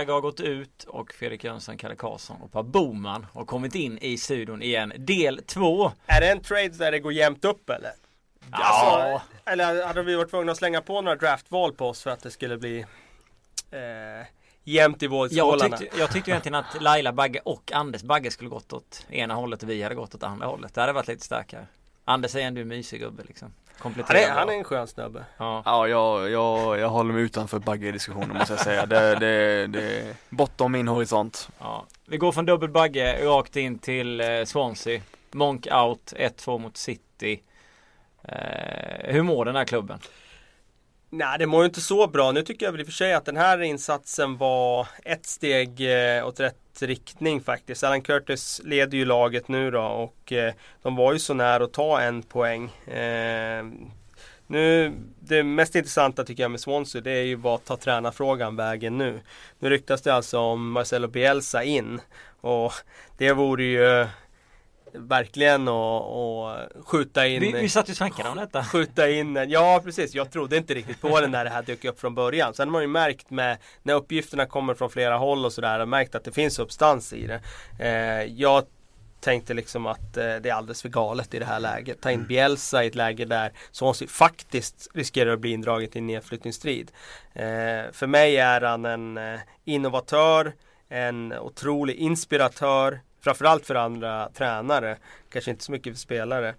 Bagge har gått ut och Fredrik Jönsson, Kalle Karlsson och Per Boman har kommit in i studion igen. Del 2. Är det en trade där det går jämnt upp eller? Ja. Alltså, eller hade vi varit tvungna att slänga på några draftval på oss för att det skulle bli eh, jämnt i Jag vågskålarna? tyckte, jag tyckte egentligen att Laila Bagge och Anders Bagge skulle gått åt ena hållet och vi hade gått åt andra hållet. Det hade varit lite starkare. Anders är ändå en mysig gubbe liksom. Han Kompletterar är, han är en skön snubbe. Ja. Ja, jag, jag, jag håller mig utanför Bagge-diskussionen måste jag säga. Det, det, det är bortom min horisont. Ja. Vi går från dubbel Bagge rakt in till eh, Swansea. Monk out, 1-2 mot City. Eh, hur mår den här klubben? Nej, det mår ju inte så bra. Nu tycker jag väl i och för sig att den här insatsen var ett steg eh, åt rätt riktning faktiskt. Alan Curtis leder ju laget nu då och eh, de var ju så nära att ta en poäng. Eh, nu, det mest intressanta tycker jag med Swansea det är ju vad tar tränarfrågan vägen nu. Nu ryktas det alltså om Marcelo Bielsa in och det vore ju verkligen att att skjuta in Vi, vi satt ju och snackade om detta. skjuta in ja precis, jag trodde inte riktigt på den när det här dök upp från början. Sen har man ju märkt med, när uppgifterna kommer från flera håll och sådär, märkt att det finns substans i det. Eh, jag tänkte liksom att eh, det är alldeles för galet i det här läget. Ta in Bielsa i ett läge där Swansea faktiskt riskerar att bli indraget i en nedflyttningsstrid. Eh, för mig är han en eh, innovatör, en otrolig inspiratör, framförallt för andra tränare, kanske inte så mycket för spelare.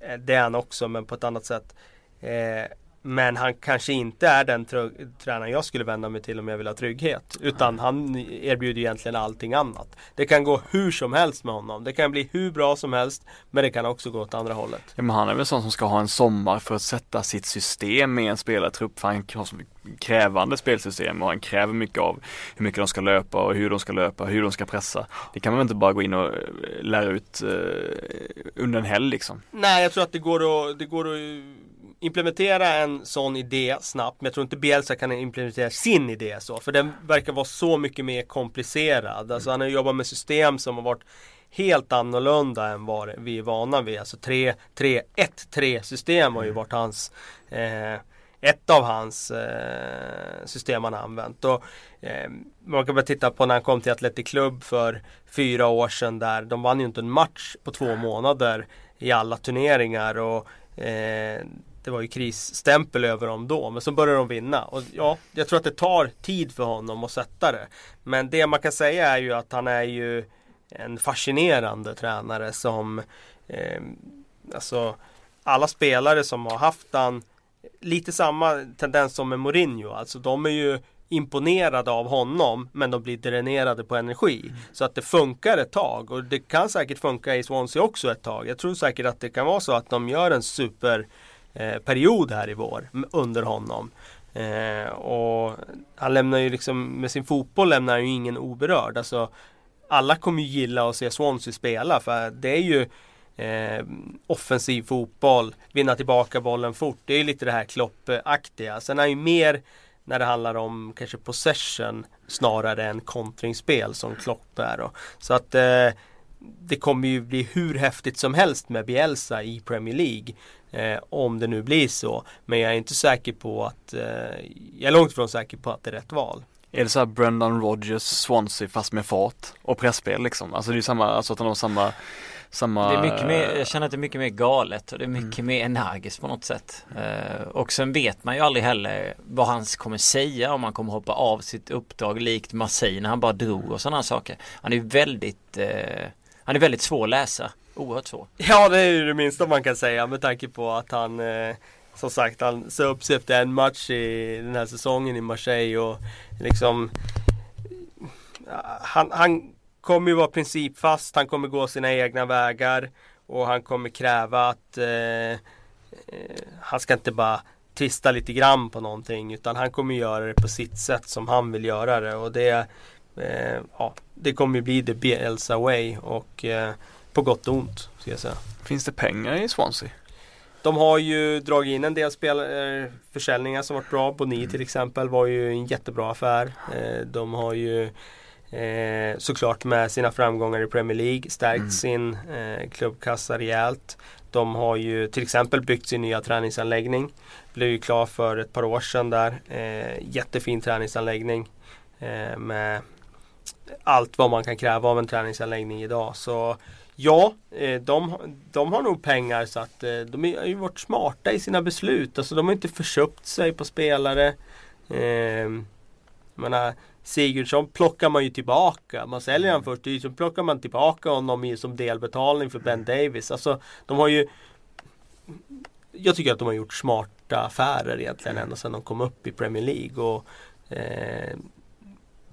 Eh, Det är han också men på ett annat sätt. Eh, men han kanske inte är den tr- tränaren jag skulle vända mig till om jag vill ha trygghet. Utan han erbjuder egentligen allting annat. Det kan gå hur som helst med honom. Det kan bli hur bra som helst. Men det kan också gå åt andra hållet. Ja, men han är väl sån som ska ha en sommar för att sätta sitt system med en spelartrupp. För han har så krävande spelsystem och han kräver mycket av hur mycket de ska löpa och hur de ska löpa, hur de ska pressa. Det kan man väl inte bara gå in och eh, lära ut eh, under en helg liksom. Nej, jag tror att det går att, det går att implementera en sån idé snabbt. Men jag tror inte Bielsa kan implementera sin idé så. För den verkar vara så mycket mer komplicerad. Alltså han har jobbat med system som har varit helt annorlunda än vad vi är vana vid. Alltså 3-3-1-3 system har ju varit hans eh, ett av hans eh, system han har använt. Och, eh, man kan bara titta på när han kom till Atletic Club för fyra år sedan där. De vann ju inte en match på två månader i alla turneringar. Och, eh, det var ju krisstämpel över dem då. Men så började de vinna. Och ja, jag tror att det tar tid för honom att sätta det. Men det man kan säga är ju att han är ju en fascinerande tränare som eh, Alltså alla spelare som har haft han lite samma tendens som med Mourinho. Alltså de är ju imponerade av honom men de blir dränerade på energi. Så att det funkar ett tag och det kan säkert funka i Swansea också ett tag. Jag tror säkert att det kan vara så att de gör en super eh, Eh, period här i vår under honom. Eh, och han lämnar ju liksom med sin fotboll lämnar han ju ingen oberörd. Alltså alla kommer ju gilla att se Swansea spela för det är ju eh, offensiv fotboll, vinna tillbaka bollen fort. Det är ju lite det här kloppaktiga. Sen är han ju mer när det handlar om kanske possession snarare än kontringsspel som Klopp är. Då. Så att eh, det kommer ju bli hur häftigt som helst med Bielsa i Premier League. Eh, om det nu blir så. Men jag är inte säker på att, eh, jag är långt ifrån säker på att det är rätt val. Är det så här Brendan Rodgers Swansea fast med fart och pressspel liksom? Alltså det är ju samma, alltså att han har samma samma Det är mycket mer, jag känner att det är mycket mer galet och det är mycket mer energiskt på något sätt. Eh, och sen vet man ju aldrig heller vad han kommer säga om han kommer hoppa av sitt uppdrag likt Marseille när han bara drog och sådana saker. Han är väldigt, eh, han är väldigt svår att läsa. Oerhört svår. Ja det är ju det minsta man kan säga med tanke på att han eh, Som sagt han sa upp sig efter en match i den här säsongen i Marseille och liksom eh, Han, han kommer ju vara principfast, han kommer gå sina egna vägar Och han kommer kräva att eh, eh, Han ska inte bara tvista lite grann på någonting utan han kommer göra det på sitt sätt som han vill göra det och det eh, Ja Det kommer ju bli the Bielsa way och eh, på gott och ont ska jag säga Finns det pengar i Swansea? De har ju dragit in en del spel, eh, försäljningar som varit bra. Boni till exempel var ju en jättebra affär. Eh, de har ju eh, såklart med sina framgångar i Premier League stärkt Mm. sin eh, klubbkassa rejält. De har ju till exempel byggt sin nya träningsanläggning. Blev ju klar för ett par år sedan där. Eh, jättefin träningsanläggning. Eh, med allt vad man kan kräva av en träningsanläggning idag. Så ja, eh, de, de har nog pengar så att eh, de har ju varit smarta i sina beslut. Alltså de har inte förköpt sig på spelare. Eh, menar, Sigurdsson plockar man ju tillbaka. Man säljer han först, så plockar man tillbaka honom som delbetalning för Ben Davis. Alltså de har ju Jag tycker att de har gjort smarta affärer egentligen ända sedan de kom upp i Premier League. Och, eh,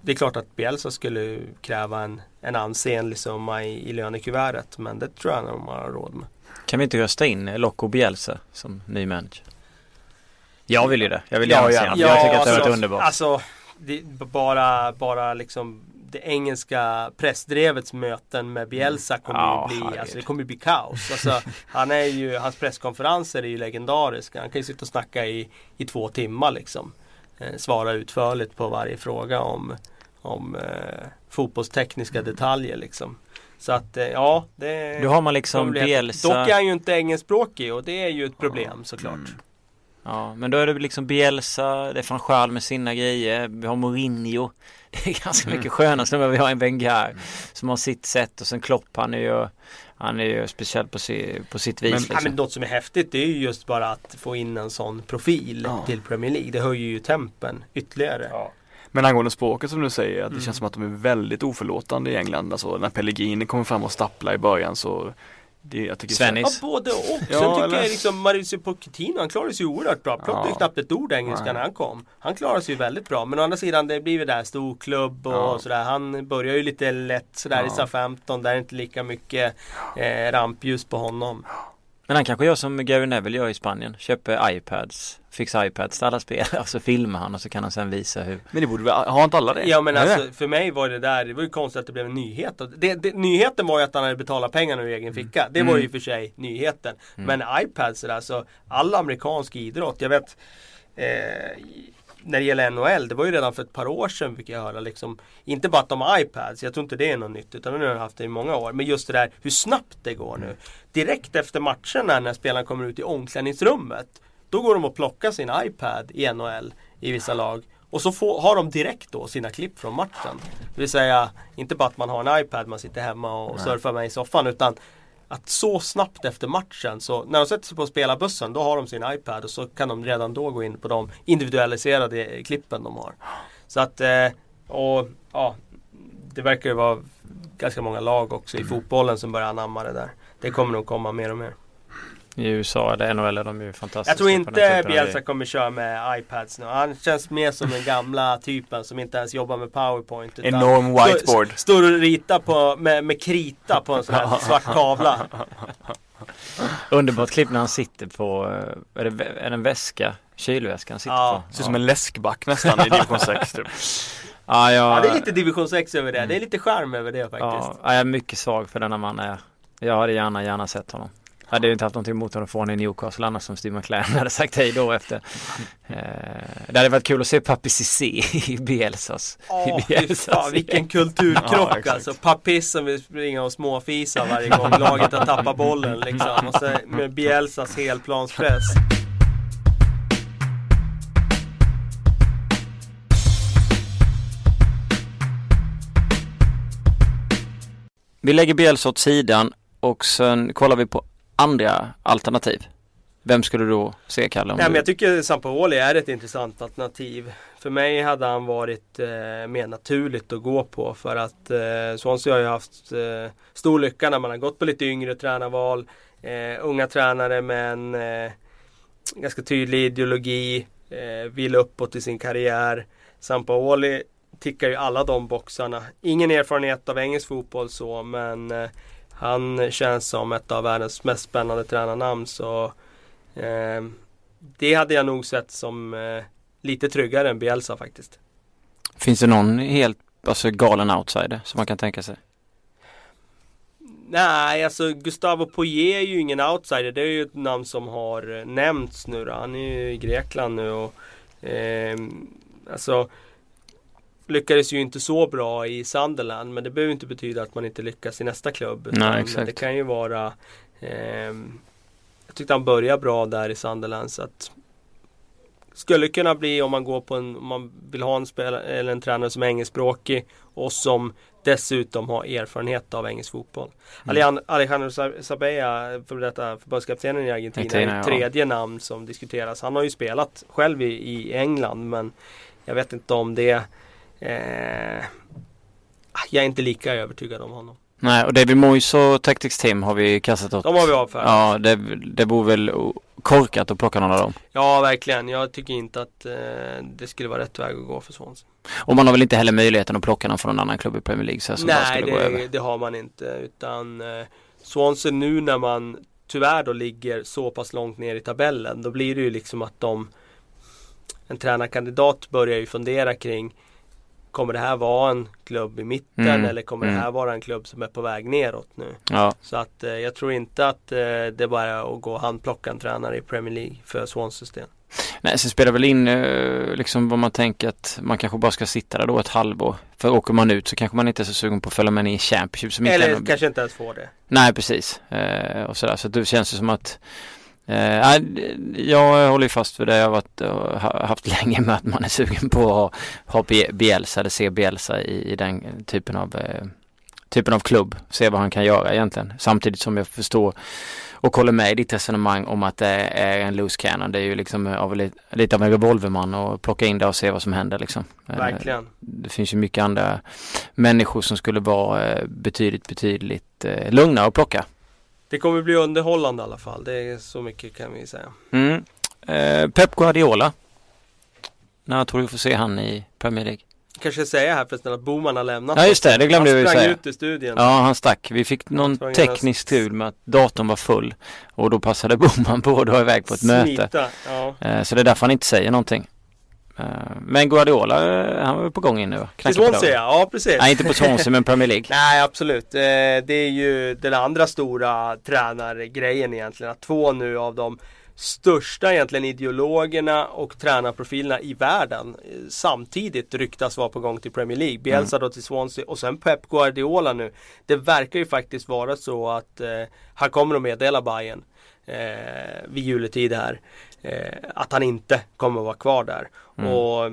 det är klart att Bielsa skulle kräva en, en ansenlig summa i, i lönekuvertet men det tror jag de har råd med. Kan vi inte rösta in Loco Bielsa som ny manager? Jag vill ju det. Jag vill gärna se honom. jag tycker att det har varit underbart. Alltså, det, bara, bara liksom det engelska pressdrevets möten med Bielsa kommer ja, ju bli, alltså det kommer bli kaos. Alltså, han är ju, hans presskonferenser är ju legendariska. Han kan ju sitta och snacka i, i två timmar liksom. Eh, svara utförligt på varje fråga om om eh, fotbollstekniska detaljer liksom. Så att eh, ja, det Då har man liksom Bielsa Dock är han ju inte engelskspråkig och det är ju ett problem ja. såklart. Mm. Ja, men då är det liksom Bielsa, det är van Schaal med sina grejer, vi har Mourinho. Det är ganska mycket mm. sköna snubbar, vi har en Wenger mm. som har sitt sätt och sen Klopp han är ju han är ju speciell på, si, på sitt vis. Men, liksom. ja, men något som är häftigt det är ju just bara att få in en sån profil ja. till Premier League. Det höjer ju tempen ytterligare. Ja. Men angående språket som du säger, att det mm. känns som att de är väldigt oförlåtande i England. Alltså när Pellegrini kommer fram och stapplar i början så det, jag tycker Svennis. Ja, både och. Ja, Sen tycker eller... jag liksom Mauricio Pochettino, han klarar sig ju oerhört bra. Pratade ja. knappt ett ord engelska när han kom. Han klarar sig ju väldigt bra. Men å andra sidan, det blir ju där storklubb och ja. sådär. Han börjar ju lite lätt sådär ja. i SA 15. Där är inte lika mycket eh, rampljus på honom. Men han kanske gör som Gary Neville gör i Spanien. Köper iPads, fixar iPads till alla spelare och så filmar han och så kan han sen visa hur. Men det borde väl, har inte alla det? Ja men alltså för mig var det där, det var ju konstigt att det blev en nyhet. Det, det, nyheten var ju att han hade betalat pengarna ur egen ficka. Det var ju mm. för sig nyheten. Mm. Men iPads sådär så, all amerikansk idrott, jag vet eh, när det gäller NHL, det var ju redan för ett par år sedan fick jag höra liksom Inte bara att de har iPads, jag tror inte det är något nytt utan nu har haft det i många år. Men just det där hur snabbt det går nu. Direkt efter matcherna när spelarna kommer ut i omklädningsrummet Då går de och plockar sin iPad i NHL i vissa lag och så får, har de direkt då sina klipp från matchen. Det vill säga inte bara att man har en iPad man sitter hemma och surfar med i soffan utan att så snabbt efter matchen så när de sätter sig på spelarbussen då har de sin iPad och så kan de redan då gå in på de individualiserade klippen de har. Så att, eh, och ja, det verkar ju vara ganska många lag också i fotbollen som börjar anamma det där. Det kommer nog komma mer och mer. I USA eller NHL är de ju fantastiska. Jag tror inte Bielsa kommer köra med iPads nu. Han känns mer som den gamla typen som inte ens jobbar med PowerPoint. Enorm whiteboard. Står, står och ritar på, med, med krita på en sån här svart tavla. Underbart klipp när han sitter på, eh, är det, är det en väska? Kylväska han sitter ja. på. Ser ut som en läskback nästan i division 6 typ. Ja, jag... ja, det är lite division 6 över det. Det är lite charm över det faktiskt. Ja, jag är mycket svag för denna man. Jag hade gärna, gärna sett honom. Jag hade ju inte haft någonting emot honom att få honom i Newcastle annars som Steve McLaren hade sagt hej då efter. Eh, det hade varit kul att se Papi Cissé i Bielsas. Oh, i Bielsas fan, vilken kulturkrock ja, alltså. Papi som vill springa och småfisa varje gång laget har tappat bollen liksom. Och så med Bielsas helplanspress. Vi lägger Bielsa åt sidan och sen kollar vi på andra alternativ? Vem skulle du då se Kalle? Nej, men jag tycker Sampaoli är ett intressant alternativ. För mig hade han varit eh, mer naturligt att gå på för att eh, Swansea har ju haft eh, stor lycka när man har gått på lite yngre tränarval. Eh, unga tränare med en eh, ganska tydlig ideologi, eh, vill uppåt i sin karriär. Sampaoli tickar ju alla de boxarna. Ingen erfarenhet av engelsk fotboll så men eh, han känns som ett av världens mest spännande tränarnamn så eh, Det hade jag nog sett som eh, lite tryggare än Bielsa faktiskt. Finns det någon helt alltså, galen outsider som man kan tänka sig? Nej, alltså Gustavo Poirier är ju ingen outsider. Det är ju ett namn som har eh, nämnts nu då. Han är ju i Grekland nu och eh, Alltså lyckades ju inte så bra i Sunderland men det behöver inte betyda att man inte lyckas i nästa klubb. Nej, exakt. Det kan ju vara eh, Jag tyckte han började bra där i Sunderland så att skulle kunna bli om man går på en, om man vill ha en spelare eller en tränare som är engelskspråkig och som dessutom har erfarenhet av engelsk fotboll. Mm. Alejandro Sabella, för detta förbundskaptenen i Argentina, Argentina är tredje ja. namn som diskuteras. Han har ju spelat själv i, i England men jag vet inte om det Jag är inte lika övertygad om honom. Nej, och David Moyes och Tactics Team har vi kastat åt. De har vi avfärdat. Ja, det, det vore väl korkat att plocka någon av dem. Ja, verkligen. Jag tycker inte att eh, det skulle vara rätt väg att gå för Swansea. Och man har väl inte heller möjligheten att plocka någon från någon annan klubb i Premier League? Så Nej, det, det, har man inte. Utan eh, Swansea nu när man tyvärr då ligger så pass långt ner i tabellen. Då blir det ju liksom att de En tränarkandidat börjar ju fundera kring Kommer det här vara en klubb i mitten mm. eller kommer mm. det här vara en klubb som är på väg neråt nu? Ja. Så att eh, jag tror inte att eh, det bara är att gå och handplocka en tränare i Premier League för Swansea del. Nej, sen spelar väl in eh, liksom vad man tänker att man kanske bara ska sitta där då ett halvår. För åker man ut så kanske man inte är så sugen på att följa med i Championship. Som Eller inte kanske inte ens får det. Nej, precis. Eh, och sådär. Så det känns som att Eh, jag håller fast vid det jag har varit, haft länge med att man är sugen på att ha, ha Bielsa eller se Bielsa i, i den typen av, eh, typen av klubb. Se vad han kan göra egentligen. Samtidigt som jag förstår och håller med i ditt resonemang om att det är en loose cannon. Det är ju liksom av lite, av en revolverman och plocka in det och se vad som händer liksom. Eh, Verkligen. Det finns ju mycket andra människor som skulle vara eh, betydligt, betydligt eh, lugnare att plocka. Det kommer bli underhållande i alla fall. Det är så mycket kan vi säga. Mm. Eh, Pep Guardiola. När tror du får se han i Premier League? Kanske säga här förresten att Boman har lämnat Ja just det, det glömde vi säga. Han sprang ut i studion. Ja han stack. Vi fick någon teknisk tur med att datorn var full. Och då passade Boman på att dra iväg på ett Smita. möte. Ja. Eh, så det är därför han inte säger någonting. Eh, men Guardiola, eh, han var på gång in nu? Till Swansea ja, precis. Nej inte på Swansea men Premier League. Nej absolut. Det är ju den andra stora tränargrejen egentligen. Att två nu av de största egentligen ideologerna och tränarprofilerna i världen samtidigt ryktas vara på gång till Premier League. Bielsa mm. då till Swansea och sen Pep Guardiola nu. Det verkar ju faktiskt vara så att eh, han kommer att meddela Bayern eh, vid juletid här eh, att han inte kommer att vara kvar där. Mm. Och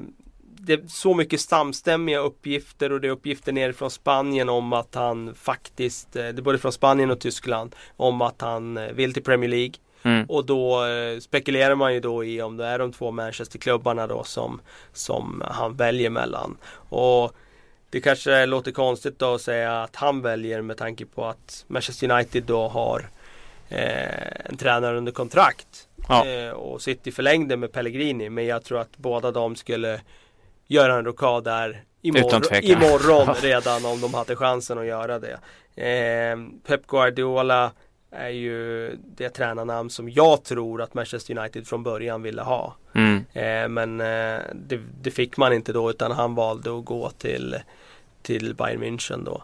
det är så mycket samstämmiga uppgifter och det är uppgifter nerifrån Spanien om att han faktiskt, eh, det är både från Spanien och Tyskland, om att han eh, vill till Premier League. Mm. Och då eh, spekulerar man ju då i om det är de två Manchesterklubbarna då som, som han väljer mellan. Och det kanske låter konstigt då att säga att han väljer med tanke på att Manchester United då har eh, en tränare under kontrakt. Ja. Eh, och City förlängde med Pellegrini men jag tror att båda de skulle göra en rokad där imorgon, imorgon redan om de hade chansen att göra det. Eh, Pep Guardiola är ju det tränarnamn som jag tror att Manchester United från början ville ha. Mm. Eh, men eh, det, det, fick man inte då utan han valde att gå till, till Bayern München då.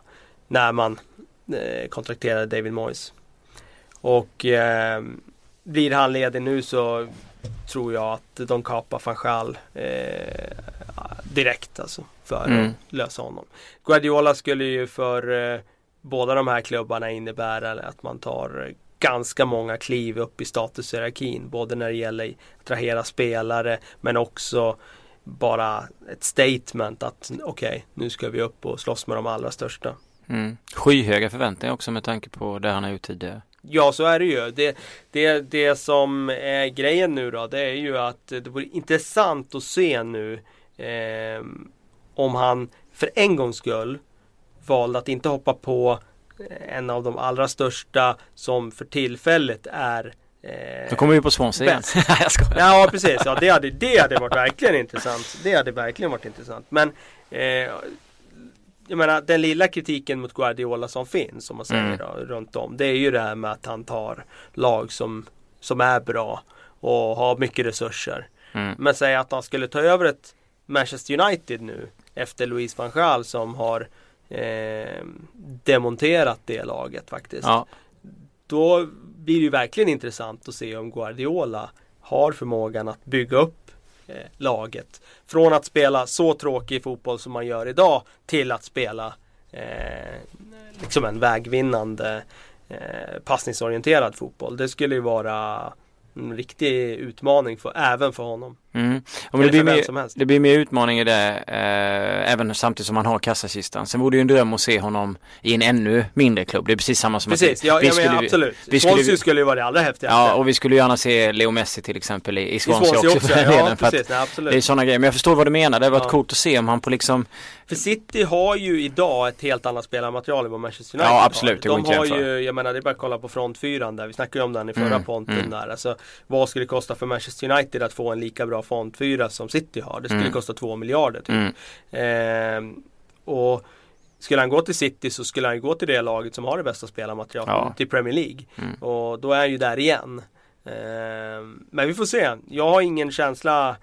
När man eh, kontrakterade David Moyes. Och eh, blir han ledig nu så tror jag att de kapar van Gaal eh, direkt alltså för mm. att lösa honom. Guardiola skulle ju för eh, båda de här klubbarna innebära att man tar ganska många kliv upp i statushierarkin. Både när det gäller att attrahera spelare men också bara ett statement att okej, okay, nu ska vi upp och slåss med de allra största. Mm. Skyhöga förväntningar också med tanke på det han har gjort tidigare. Ja så är det ju. Det, det, det som är grejen nu då det är ju att det vore intressant att se nu eh, om han för en gångs skull valde att inte hoppa på en av de allra största som för tillfället är eh, Då kommer vi på Swansea igen. jag skojar. Ja precis, ja, det, hade, det hade varit verkligen intressant. Det hade verkligen varit intressant. Men eh, jag menar den lilla kritiken mot Guardiola som finns om man säger mm. då, runt om. Det är ju det här med att han tar lag som, som är bra och har mycket resurser. Mm. Men säg att han skulle ta över ett Manchester United nu efter Louis van Gaal som har eh, demonterat det laget faktiskt. Ja. Då blir det ju verkligen intressant att se om Guardiola har förmågan att bygga upp eh, laget. Från att spela så tråkig fotboll som man gör idag till att spela eh, liksom en vägvinnande eh, passningsorienterad fotboll. Det skulle ju vara en riktig utmaning för, även för honom. Mm. Ja, det, blir mer, det blir mer utmaning i det eh, även samtidigt som han har kassakistan. Sen vore det ju en dröm att se honom i en ännu mindre klubb. Det är precis samma som Precis, att vi, ja, vi ja, skulle, absolut. Vi skulle, Swansea skulle ju vara det allra häftigaste. Ja, och vi skulle gärna se Leo Messi till exempel i, i Swansea, också. också. ja, precis, nej, absolut. Det är sådana grejer. Men jag förstår vad du menar. Det har varit ja. coolt att se om han på liksom För City har ju idag ett helt annat spelarmaterial än vad Manchester United Ja, absolut. har. De har ju, jag menar det är bara att kolla på frontfyran där. Vi snackade ju om den i förra mm, ponten mm. där. Alltså, vad skulle det kosta för Manchester United att få en lika bra frontfyra som City har? Det skulle mm. kosta två miljarder typ. Mm. Eh, och skulle han gå till City så skulle han gå till det laget som har det bästa spelarmaterialet ja. till Premier League. Mm. Och då är han ju där igen. Eh, men vi får se. Jag har ingen känsla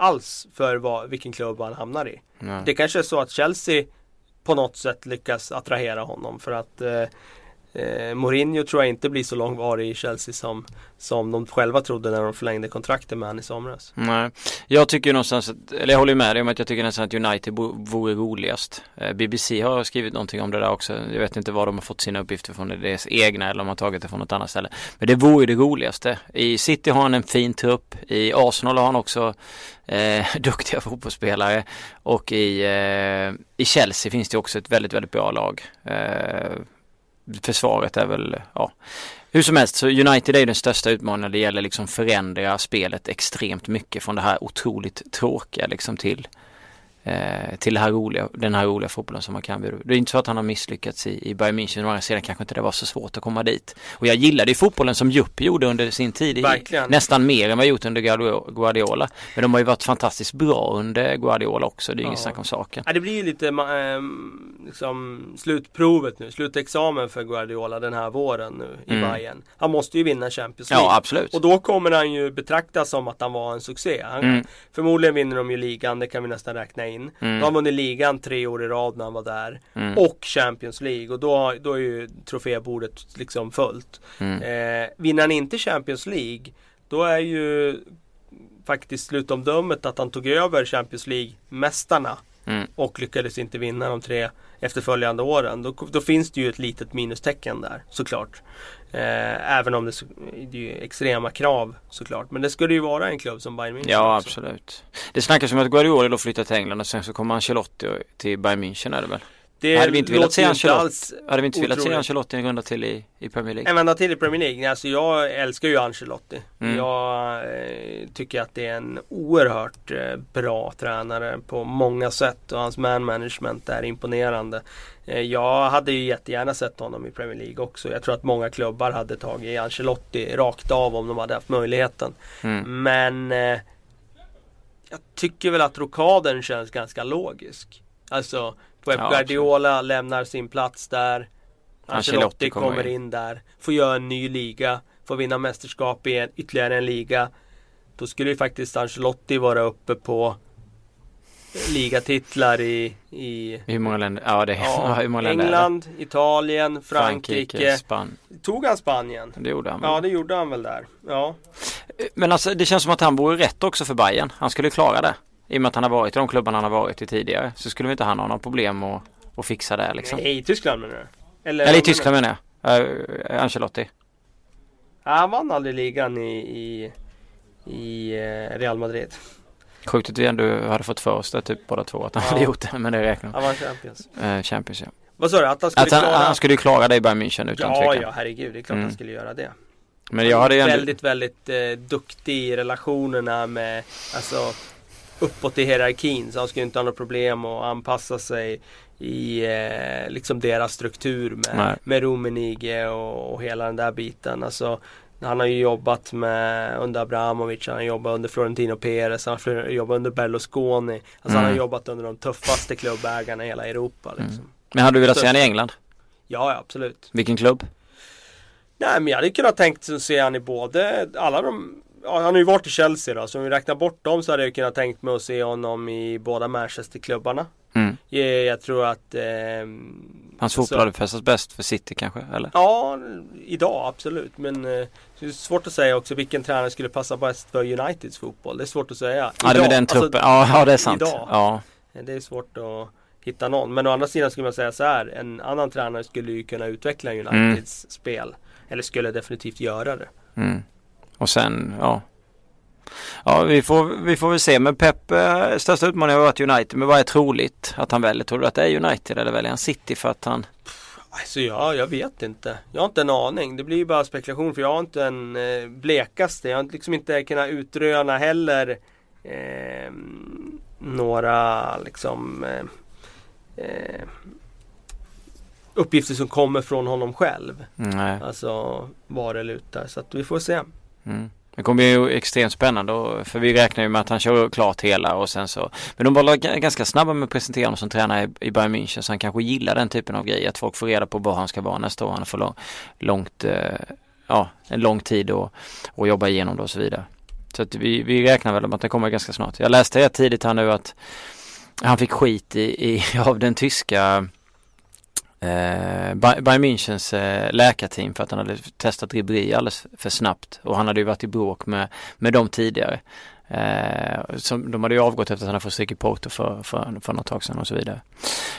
alls för vad, vilken klubb han hamnar i. Nej. Det kanske är så att Chelsea på något sätt lyckas attrahera honom för att eh, Eh, Mourinho tror jag inte blir så långvarig i Chelsea som, som de själva trodde när de förlängde kontraktet med honom i somras. Nej, jag tycker någonstans, att, eller jag håller med dig om att jag tycker nästan att United vore roligast. Eh, BBC har skrivit någonting om det där också. Jag vet inte var de har fått sina uppgifter från, deras egna eller om de har tagit det från något annat ställe. Men det vore det roligaste. I City har han en fin trupp, i Arsenal har han också eh, duktiga fotbollsspelare och i, eh, i Chelsea finns det också ett väldigt, väldigt bra lag. Eh, Försvaret är väl, ja. Hur som helst så United är den största utmaningen när det gäller liksom förändra spelet extremt mycket från det här otroligt tråkiga liksom till eh, till här roliga, den här roliga fotbollen som man kan bjuda. Det är inte så att han har misslyckats i, i Bayern München, å andra sidan kanske inte det var så svårt att komma dit. Och jag gillade ju fotbollen som Jupp gjorde under sin tid, i, nästan mer än vad jag gjort under Guardiola. Men de har ju varit fantastiskt bra under Guardiola också, det är ju ja. inget snack om saken. Ja, det blir ju lite äh, liksom, slutprovet nu, slutexamen för Guardiola den här våren nu i mm. Bayern. Han måste ju vinna Champions League. Ja, absolut. Och då kommer han ju betraktas som att han var en succé. Han, mm. Förmodligen vinner de ju ligan, det kan vi nästan räkna in in. Mm. Då har vunnit ligan tre år i rad när han var där. Mm. Och Champions League och då, då är ju trofébordet liksom fullt. Mm. Eh, vinner han inte Champions League då är ju faktiskt slutomdömet att han tog över Champions League-mästarna. Mm. Och lyckades inte vinna de tre efterföljande åren. Då, då, finns det ju ett litet minustecken där såklart. Eh, även om det, det är ju extrema krav såklart. Men det skulle ju vara en klubb som Bayern München. Ja också. absolut. Det snackas om att Guardiola då flyttar till England och sen så kommer Ancelotti till Bayern München är det väl? Det hade vi inte velat se Ancelotti, hade vi inte velat se Ancelotti en runda till i, i Premier League? En vända till i Premier League? Alltså jag älskar ju Ancelotti. Mm. Jag eh, tycker att det är en oerhört eh, bra tränare på många sätt och hans man management är imponerande. Eh, jag hade ju jättegärna sett honom i Premier League också. Jag tror att många klubbar hade tagit Ancelotti rakt av om de hade haft möjligheten. Mm. Men eh, jag tycker väl att rokaden känns ganska logisk. Alltså Pep ja, Guardiola absolut. lämnar sin plats där. Ancelotti kommer in där. Får göra en ny liga. Får vinna mästerskap i en, ytterligare en liga. Då skulle ju faktiskt Ancelotti vara uppe på ligatitlar i, i Hur många länder? Ja, det, ja, hur många länder England, Italien, Frankrike. Frankrike Span Tog han Spanien? Det gjorde han väl? Ja, det gjorde han väl där. Ja. Men alltså det känns som att han vore rätt också för Bayern. Han skulle klara det. I och med att han har varit i de klubbarna han har varit i tidigare så skulle vi inte han ha några problem att, att fixa det liksom. Nej, i Tyskland menar du? Eller, Eller i Tyskland menar jag. Uh, Ancelotti. Ja, han vann aldrig ligan i, i, i uh, Real Madrid. Sjukt att vi ändå hade fått för oss det typ båda två att han ja. hade gjort det men det räknar. Han vann Champions. Uh, Champions ja. Vad sa du? Att han skulle att han, klara? Han skulle ju klara det i Bayern München utan ja, tvekan. Ja, herregud. Det är klart mm. han skulle göra det. Men jag hade ändå... Väldigt, väldigt eh, duktig i relationerna med Alltså uppåt i hierarkin så han skulle inte ha något problem att anpassa sig i eh, liksom deras struktur med, med Rummenigge och, och hela den där biten. Alltså, han har ju jobbat med under Abramovic, han har jobbat under Florentino Perez, han har jobbat under Berlusconi. Alltså mm. han har mm. jobbat under de tuffaste klubbägarna i hela Europa. Liksom. Mm. Men hade du velat se honom i England? Ja, absolut. Vilken klubb? Nej men jag hade kunnat tänkt se honom i både alla de ja, han har ju varit i Chelsea då, så om vi räknar bort dem så hade jag kunnat tänkt mig att se honom i båda Manchester-klubbarna. Mm. Jag, jag, tror att eh, Hans fotboll hade fästats bäst för City kanske? Eller? Ja, idag absolut. Men eh, det är svårt att säga också vilken tränare skulle passa bäst för Uniteds fotboll. Det är svårt att säga. Ja, det är den truppen. Alltså, ja, det är sant. Idag. Ja. Det är svårt att hitta någon. Men å andra sidan skulle man säga så här. En annan tränare skulle ju kunna utveckla Uniteds mm. spel. Eller skulle definitivt göra det. Mm. Och sen, ja. Ja, vi får, vi får väl se. Men Pep, eh, största utmaningen har varit United. Men vad är troligt att han väljer? Tror du att det är United eller väljer han City för att han Alltså ja, jag vet inte. Jag har inte en aning. Det blir ju bara spekulation för jag har inte en eh, blekaste. Jag har liksom inte kunnat utröna heller eh, några liksom eh, eh, uppgifter som kommer från honom själv. Nej. Alltså var det lutar. Så att vi får se. Mm. Det kommer bli extremt spännande och, för vi räknar ju med att han kör klart hela och sen så Men de var ganska snabba med att presentera honom som tränare i, Bayern München så han kanske gillar den typen av grejer att folk får reda på var han ska vara nästa år. Han får lång, långt, eh, ja en lång tid och, och jobba igenom det och så vidare. Så att vi, vi räknar väl med att det kommer ganska snart. Jag läste rätt tidigt här nu att han fick skit i, i av den tyska eh, Bayern Münchens eh, läkarteam för att han hade testat Ribéry alldeles för snabbt och han hade ju varit i bråk med, med dem tidigare. Eh, som, de hade ju avgått efter att han hade fått stryk i Porto för, för, för något tag sedan och så vidare.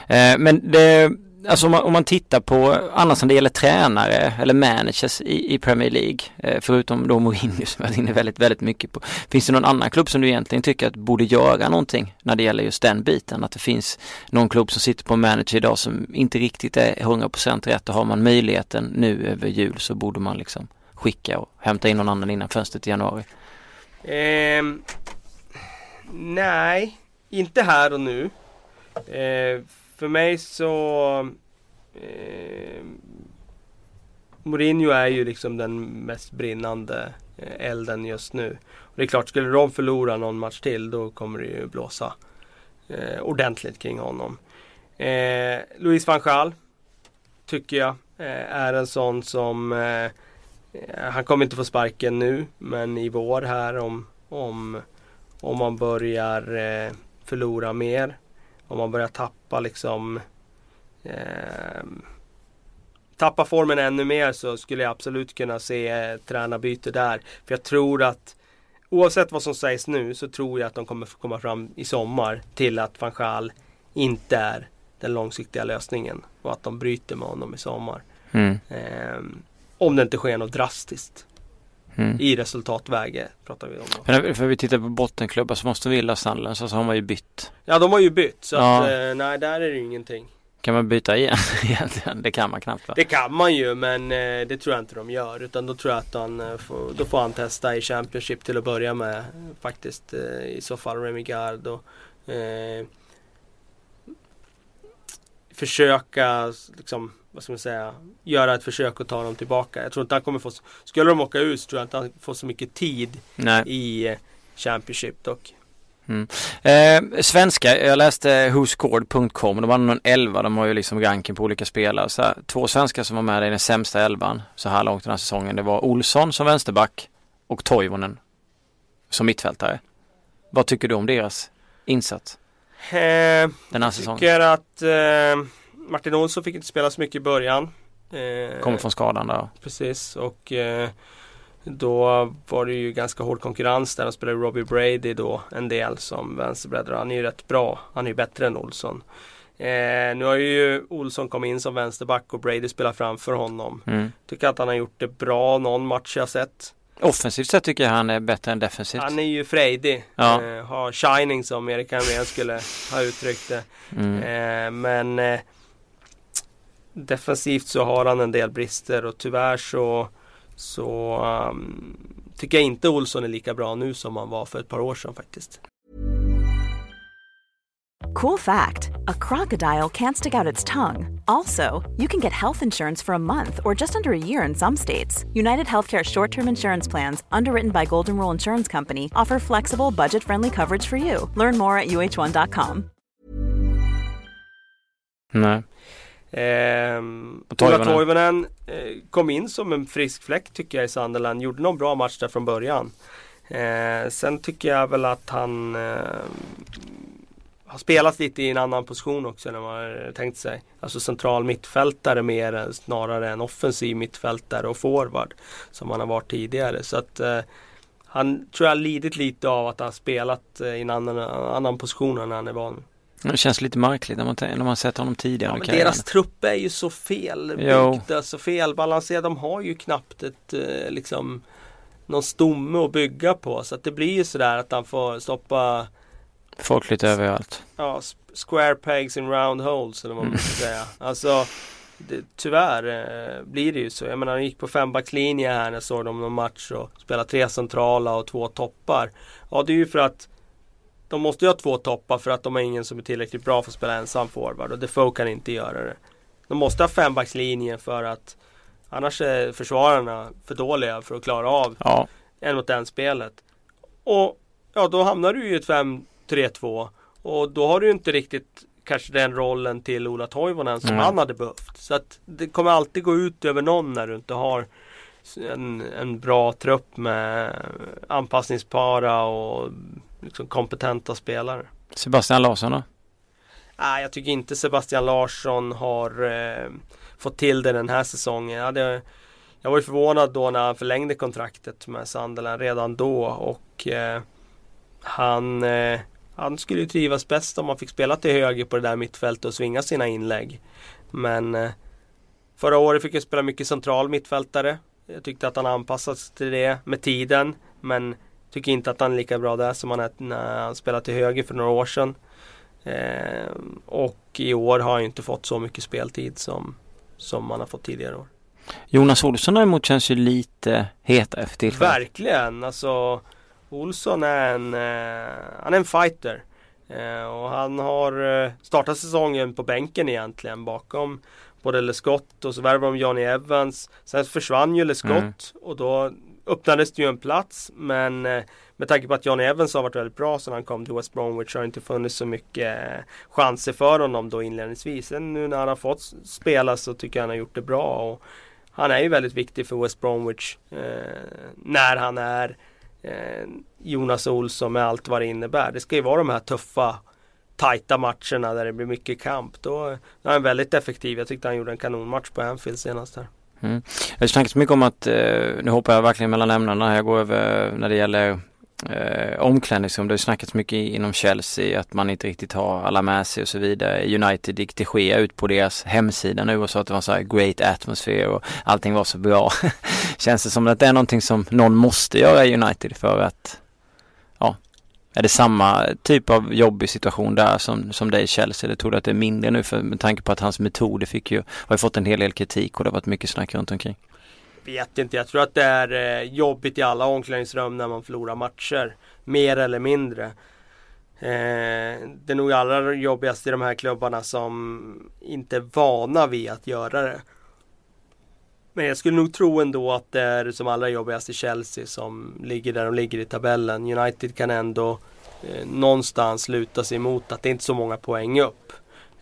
Eh, men det Alltså om man, om man, tittar på annars när det gäller tränare eller managers i, i Premier League eh, förutom då Mourinho som jag är inne väldigt, väldigt mycket på. Finns det någon annan klubb som du egentligen tycker att borde göra någonting när det gäller just den biten? Att det finns någon klubb som sitter på en manager idag som inte riktigt är 100% rätt och har man möjligheten nu över jul så borde man liksom skicka och hämta in någon annan innan fönstret i januari. Eh, nej, inte här och nu. Eh, för mig så eh, Mourinho är ju liksom den mest brinnande eh, elden just nu. Och det är klart, skulle de förlora någon match till då kommer det ju blåsa eh, ordentligt kring honom. Eh, Louis van Gaal tycker jag eh, är en sån som eh, han kommer inte få sparken nu men i vår här om, om, om man börjar eh, förlora mer om man börjar tappa liksom eh, Tappa formen ännu mer så skulle jag absolut kunna se eh, tränarbyte där. För jag tror att Oavsett vad som sägs nu så tror jag att de kommer komma fram i sommar till att van Gaal inte är den långsiktiga lösningen. Och att de bryter med honom i sommar. Mm. Eh, om det inte sker något drastiskt. Mm. I resultatväge pratar vi om. Då. För, vi tittar på bottenklubbar som måste Villa Sandland så, så har man ju bytt. Ja de har ju bytt så Ja. att, eh, nej där är det ju ingenting. Kan man byta igen egentligen? Det kan man knappt va? Det kan man ju men eh, det tror jag inte de gör. Utan då tror jag att han eh, får, då får han testa i Championship till att börja med. Faktiskt i så fall Remy Gard och eh, Försöka liksom, vad ska man säga, göra ett försök att ta dem tillbaka. Jag tror inte han kommer få, skulle de åka ut tror jag inte han får så mycket tid Nej. i eh, Championship dock. Eh, svenska, jag läste whoscored.com, de hade någon elva, de har ju liksom ranken på olika spelare. Så här, två svenskar som var med i den sämsta elvan så här långt den här säsongen. Det var Olsson som vänsterback och Toivonen som mittfältare. Vad tycker du om deras insats Eh, den här säsongen? tycker att eh, Martin Olsson fick inte spela så mycket i början. Eh, Kommer från skadan där. Precis och eh, då var det ju ganska hård konkurrens där. De spelade Robbie Brady då en del som vänsterbreddare. Han är ju rätt bra. Han är ju bättre än Olsson. Eh, nu har ju Olsson kommit in som vänsterback och Brady spelar framför honom. Mm. Tycker att han har gjort det bra någon match jag sett. Offensivt sett tycker jag han är bättre än defensivt. Han är ju frejdig. Ja. Eh, har shining som Erik Hamrén skulle ha uttryckt det. Mm. Eh, men eh, defensivt så har han en del brister och tyvärr så, så um, tycker jag inte Olsson är lika bra nu som han var för ett par år sedan faktiskt. Cool fact a crocodile can't stick out its tongue. Also, you can get health insurance for a month or just under a year in some states. United Healthcare short term insurance plans, underwritten by Golden Rule Insurance Company, offer flexible, budget friendly coverage for you. Learn more at uh1.com. Nej. Ehm, Och Toivonen. Ola Toivonen eh, kom in som en frisk fläkt tycker jag i Sunderland. Gjorde någon bra match där från början. Eh, sen tycker jag väl att han eh, har spelat lite i en annan position också än man tänkt sig. Alltså central mittfältare mer än- snarare än offensiv mittfältare och forward. Som han har varit tidigare. Så att eh, han tror jag har lidit lite av att han spelat eh, i en annan, annan position än han är van Det känns lite märkligt när man, när man sett honom tidigare Ja, deras trupp är ju så felbyggda, så felbalanserade. De har ju knappt ett eh, liksom någon stomme att bygga på. Så att det blir ju sådär att han får stoppa Folk lite överallt. ja, square pegs in round holes eller vad man ska säga. Alltså det, tyvärr eh, blir det ju så. Jag menar han gick på fembackslinje här när jag såg dem någon match och spelade tre centrala och två toppar. Ja det är ju för att de måste ju ha två toppar för att de har ingen som är tillräckligt bra för att spela ensam forward och Defoe kan inte göra det. De måste ha fembackslinje för att annars är försvararna för dåliga för att klara av Ja, en mot en spelet. Och ja, då hamnar du i ett 5-3-2 och då har du inte riktigt kanske den rollen till Ola Toivonen som Nej. han hade behövt. Så att det kommer alltid gå ut över någon när du inte har en, en bra trupp med anpassningsbara och liksom kompetenta spelare. Sebastian Larsson då? Nej, jag tycker inte Sebastian Larsson har eh, fått till det den här säsongen. Jag, hade, jag var ju förvånad då när han förlängde kontraktet med Sunderland redan då och eh, han, eh, han skulle ju trivas bäst om han fick spela till höger på det där mittfältet och svinga sina inlägg. Men eh, förra året fick jag spela mycket central mittfältare. Jag tyckte att han anpassats till det med tiden. Men tycker inte att han är lika bra där som han är när han spelade till höger för några år sedan. Eh, och i år har han inte fått så mycket speltid som, som han har fått tidigare år. Jonas Olsson däremot känns ju lite hetare för tillfället. Verkligen! Alltså Olsson är en, eh, han är en fighter. Eh, och han har eh, startat säsongen på bänken egentligen bakom både Lescott och så värvade de Johnny Evans. Sen försvann ju Lescott Mm. och då öppnades det ju en plats. Men med tanke på att Johnny Evans har varit väldigt bra sedan han kom till West Bromwich har det inte funnits så mycket chanser för honom då inledningsvis. Sen nu när han har fått spela så tycker jag han har gjort det bra. Och han är ju väldigt viktig för West Bromwich eh, när han är Eh, Jonas Olsson med allt vad det innebär. Det ska ju vara de här tuffa tajta matcherna där det blir mycket kamp. Då är han väldigt effektiv. Jag tyckte han gjorde en kanonmatch på Anfield senast här. Mm. Det har snackats mycket om att, eh, nu hoppar jag verkligen mellan ämnena, jag går över när det gäller eh, omklädningsrum. Det har ju snackats mycket inom Chelsea att man inte riktigt har alla med sig och så vidare. United gick till Gea ut på deras hemsida nu och sa att det var så här great atmosphere och allting var så bra. Känns det som att det är någonting som någon måste göra i United för att, ja, är det samma typ av jobbig situation där som, som det är i Chelsea? Eller tror du att det är mindre nu för, med tanke på att hans metoder fick ju, har ju fått en hel del kritik och det har varit mycket snack runt omkring. Vet inte, jag tror att det är eh, jobbigt i alla omklädningsrum när man förlorar matcher. Mer eller mindre. Eh, det är nog allra jobbigast i de här klubbarna som inte är vana vid att göra det. Men jag skulle nog tro ändå att det är som allra jobbigast i Chelsea som ligger där de ligger i tabellen. United kan ändå eh, någonstans luta sig emot att det är inte är så många poäng upp.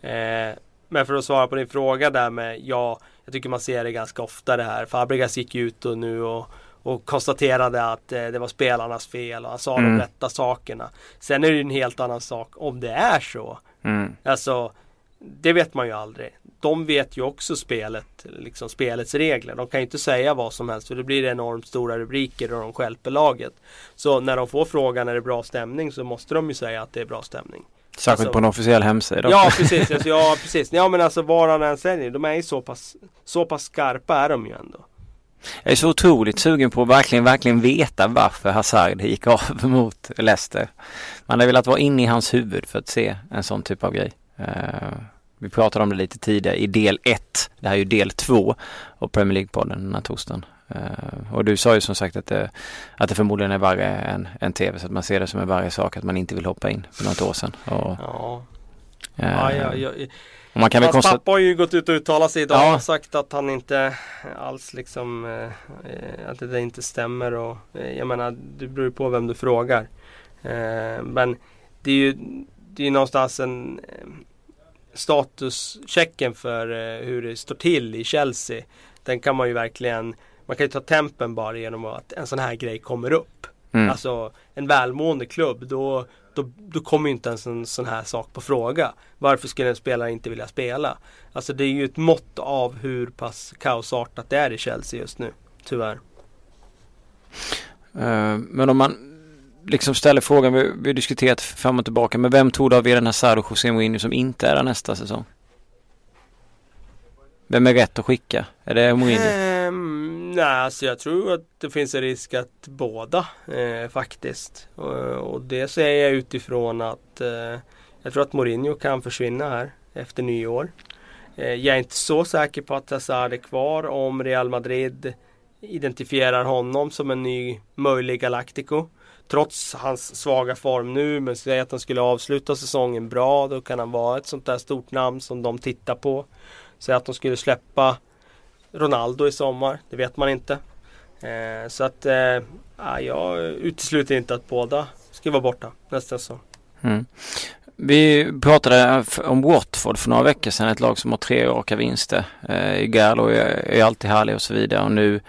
Eh, men för att svara på din fråga där med ja, jag tycker man ser det ganska ofta det här. Fabregas gick ut och nu och, och konstaterade att eh, det var spelarnas fel och han sa Mm. de rätta sakerna. Sen är det ju en helt annan sak om det är så. Mm. Alltså, det vet man ju aldrig. De vet ju också spelet, liksom spelets regler. De kan ju inte säga vad som helst för det blir enormt stora rubriker och de stjälper laget. Så när de får frågan är det bra stämning så måste de ju säga att det är bra stämning. Särskilt Alltså- på en officiell hemsida. Ja precis, alltså, ja precis. Ja men alltså var han än säljer, de är ju så pass, så pass skarpa är de ju ändå. Jag är så otroligt sugen på att verkligen, verkligen veta varför Hazard gick av mot Leicester. Man hade velat vara inne i hans huvud för att se en sån typ av grej. Eh, vi pratade om det lite tidigare i del 1. Det här är ju del 2 av Premier League-podden den här torsdagen. Eh, och du sa ju som sagt att det, att det förmodligen är värre än, än tv så att man ser det som en värre sak att man inte vill hoppa in för något år sedan. Och, Ja, eh, ja, ja, ja, och man kan väl konstatera... pappa har ju gått ut och uttalat sig idag Ja. och sagt att han inte alls liksom eh, Att det inte stämmer och eh, jag menar det beror ju på vem du frågar. Eh, men det är ju Det är ju någonstans en Statuschecken för eh, hur det står till i Chelsea. Den kan man ju verkligen Man kan ju ta tempen bara genom att en sån här grej kommer upp. Mm. Alltså en välmående klubb då, då, då kommer ju inte ens en sån här sak på fråga. Varför skulle en spelare inte vilja spela? Alltså det är ju ett mått av hur pass kaosartat det är i Chelsea just nu. Tyvärr. Eh, Men om man liksom ställer frågan, vi vi har diskuterat fram och tillbaka, men vem tror du av Eden Hazard och José Mourinho som inte är där nästa säsong? Vem är rätt att skicka? Är det Mourinho? Ehm, Nej, alltså jag tror att det finns en risk att båda eh, faktiskt. Och, och, det säger jag utifrån att eh, jag tror att Mourinho kan försvinna här efter nyår. Eh, jag är inte så säker på att Hazard är kvar om Real Madrid identifierar honom som en ny möjlig Galactico. Trots hans svaga form nu, men säg att han skulle avsluta säsongen bra, då kan han vara ett sånt där stort namn som de tittar på. Säg att de skulle släppa Ronaldo i sommar, det vet man inte. Eh, så att eh, jag utesluter inte att båda ska vara borta nästa säsong. Mm. Vi pratade om Watford för några veckor sedan, ett lag som har tre raka vinster. Eh, Gallo är, är alltid härlig och så vidare och nu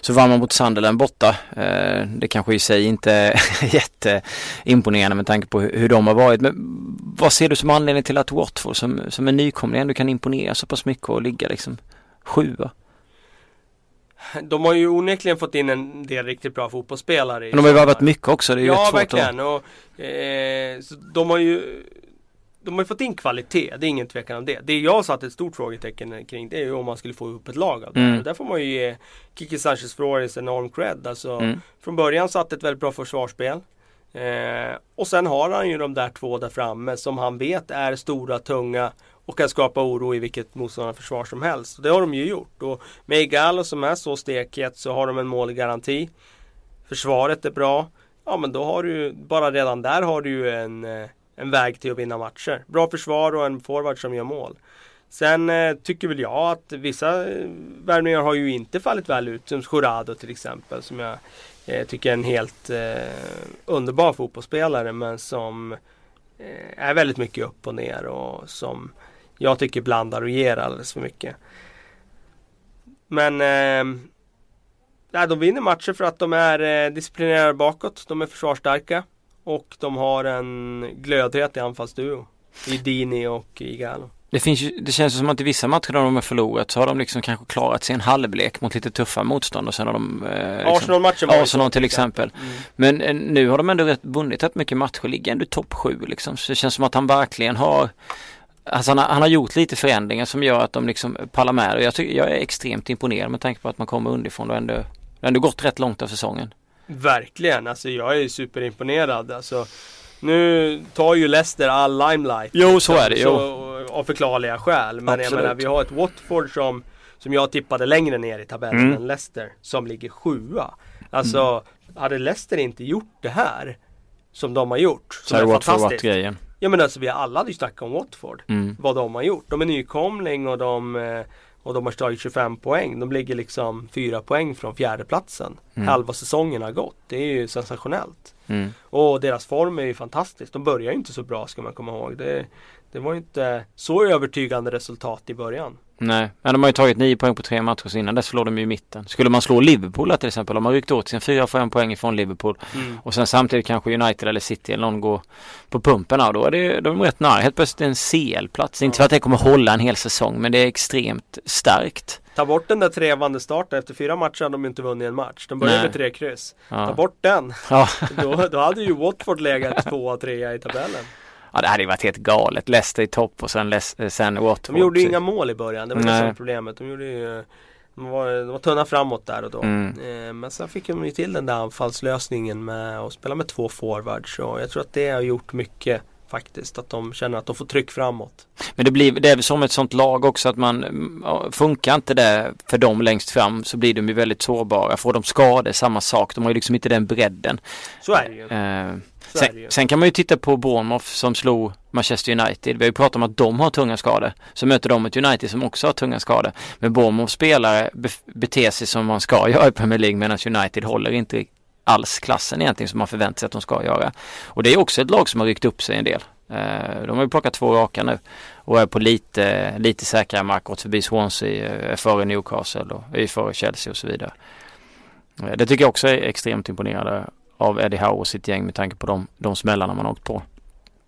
så vann man mot Sunderland borta. Eh, det kanske i sig inte är jätteimponerande med tanke på hur, hur, de har varit. Men vad ser du som anledning till att Watford som, som en nykomling ändå kan imponera så pass mycket och ligga liksom sjua? De har ju onekligen fått in en del riktigt bra fotbollsspelare. Men de har ju värvat mycket också. Det är ja, verkligen. Och, eh, de har ju de har ju fått in kvalitet, det är ingen tvekan om det. Det jag satt ett stort frågetecken kring det är ju om man skulle få ihop ett lag av det mm. Och där får man ju ge Kiki Sanchez Flores enorm cred. Alltså, mm. Från början satt ett väldigt bra försvarsspel. Eh, och sen har han ju de där två där framme som han vet är stora, tunga och kan skapa oro i vilket motståndarförsvar som helst. Och det har de ju gjort. Och med Igalo som är så stekhet så har de en målgaranti. Försvaret är bra. Ja men då har du bara redan där har du ju en, eh, en väg till att vinna matcher. Bra försvar och en forward som gör mål. Sen eh, tycker väl jag att vissa eh, värvningar har ju inte fallit väl ut. Som Jurado till exempel. Som jag eh, tycker är en helt eh, underbar fotbollsspelare. Men som eh, är väldigt mycket upp och ner. Och som jag tycker blandar och ger alldeles för mycket. Men eh, de vinner matcher för att de är eh, disciplinerade bakåt. De är försvarsstarka. Och de har en glödhet i anfallsduo. I Dini och i Galo. Det, finns ju, det känns som att i vissa matcher där de har förlorat så har de liksom kanske klarat sig en halvlek mot lite tuffa motstånd och sen har de eh, liksom, Arsenal-matchen var Arsenal till exempel. Mm. Men eh, nu har de ändå rätt, vunnit rätt mycket matcher, ligger ändå topp sju liksom. Så det känns som att han verkligen har Alltså han, har, han har gjort lite förändringar som gör att de liksom pallar med och jag, tycker, jag är extremt imponerad med tanke på att man kommer underifrån och ändå, ändå gått rätt långt av säsongen. Verkligen, alltså jag är superimponerad. Alltså, nu tar ju Leicester all limelight. Jo, så är det. Jo. av förklarliga skäl. Men Absolut. jag menar, vi har ett Watford som, som jag tippade längre ner i tabellen mm. än Leicester. Som ligger sjua. Alltså, mm. hade Leicester inte gjort det här som de har gjort. Så hade Watford varit grejen. Ja men alltså vi alla hade ju snackat om Watford. Mm. Vad de har gjort. De är nykomling och de eh, och de har tagit 25 poäng. De ligger liksom 4 poäng från fjärdeplatsen. Mm. Halva säsongen har gått. Det är ju sensationellt. Mm. Och deras form är ju fantastisk. De börjar ju inte så bra ska man komma ihåg. Det, det var inte så övertygande resultat i början. Nej, men de har ju tagit nio poäng på tre matcher så innan dess slår de ju i mitten. Skulle man slå Liverpool till exempel, de har ryckt åt sin fyra, fem poäng ifrån Liverpool mm. och sen samtidigt kanske United eller City eller någon går på pumpen och då är det, de är rätt nära. Helt plötsligt en CL-plats. Ja. Inte för att det kommer hålla en hel säsong men det är extremt starkt. Ta bort den där trevande starten. Efter fyra matcher hade de inte vunnit en match. De började Nej. med tre kryss. Ja. Ta bort den. Ja. då, då hade ju Watford legat tvåa, trea i tabellen. Ja det hade ju varit helt galet. Leicester i topp och sen, Les sen Watford. De gjorde ju inga mål i början. Det var det som var problemet. De gjorde ju de var, de var tunna framåt där och då. Mm. Eh, men sen fick de ju till den där anfallslösningen med att spela med två forwards. Och jag tror att det har gjort mycket faktiskt. Att de känner att de får tryck framåt. Men det blir det är som ett sånt lag också att man funkar inte det för dem längst fram så blir de ju väldigt sårbara. Får de skador samma sak. De har ju liksom inte den bredden. Så är det ju. Eh, Sen, sen, kan man ju titta på Bournemouth som slog Manchester United. Vi har ju pratat om att de har tunga skador. Så möter de ett United som också har tunga skador. Men Bournemouth spelare be beter sig som man ska göra i Premier League medan United håller inte alls klassen egentligen som man förväntar sig att de ska göra. Och det är också ett lag som har ryckt upp sig en del. Eh, de har ju plockat två raka nu och är på lite, lite säkrare mark. Gått förbi Swansea, är eh, före Newcastle och är före Chelsea och så vidare. Eh, det tycker jag också är extremt imponerande av Eddie Howe och sitt gäng med tanke på de, de smällarna man åkt på.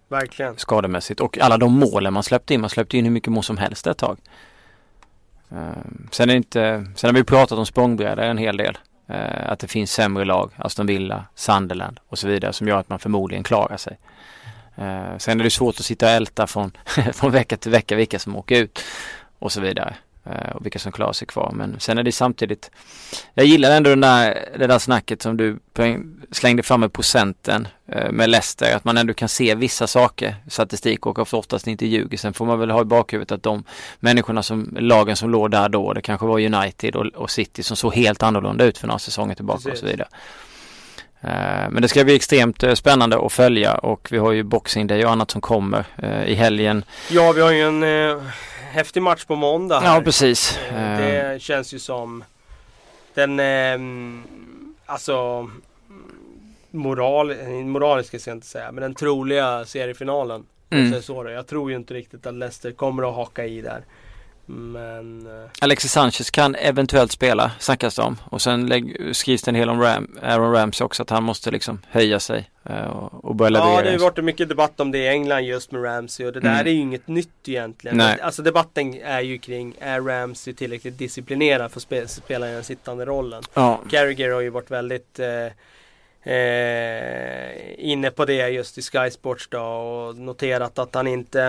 Verkligen. Skademässigt och alla de målen man släppte in. Man släppte in hur mycket mål som helst ett tag. Uh, sen, är inte, sen har vi pratat om språngbrädor en hel del. Uh, att det finns sämre lag, Aston Villa, Sunderland och så vidare som gör att man förmodligen klarar sig. Uh, sen är det svårt att sitta och älta från, från vecka till vecka vilka som åker ut och så vidare. Eh, och vilka som klarar sig kvar. Men sen är det samtidigt, jag gillar ändå den där, det där snacket som du slängde fram med procenten eh, med Leicester, att man ändå kan se vissa saker, statistik och oftast inte ljuger. Sen får man väl ha i bakhuvudet att de människorna som, lagen som låg där då, det kanske var United och, och City som såg helt annorlunda ut för några säsonger tillbaka Precis. och så vidare. Eh, men det ska bli extremt spännande att följa och vi har ju Boxing Day och annat som kommer i helgen. Ja, vi har ju en häftig match på måndag. Här. Ja, precis. Det känns ju som den, eh, alltså moral, moraliska ska jag inte säga, men den troliga seriefinalen. Mm. Så Jag tror ju inte riktigt att Leicester kommer att haka i där. Men... Eh, Alexis Sanchez kan eventuellt spela, snackas det om. Och sen skrivs det en hel om Ram, Aaron Ramsey också, att han måste liksom höja sig uh, och börja leverera. Ja, det har ju varit mycket debatt om det i England just med Ramsey och det där mm. är ju inget nytt egentligen. Nej. Alltså debatten är ju kring, är Ramsey tillräckligt disciplinerad för att spela, spela i den sittande rollen? Ja. Carragher har ju varit väldigt uh, Eh, inne på det just i Sky Sports då och noterat att han inte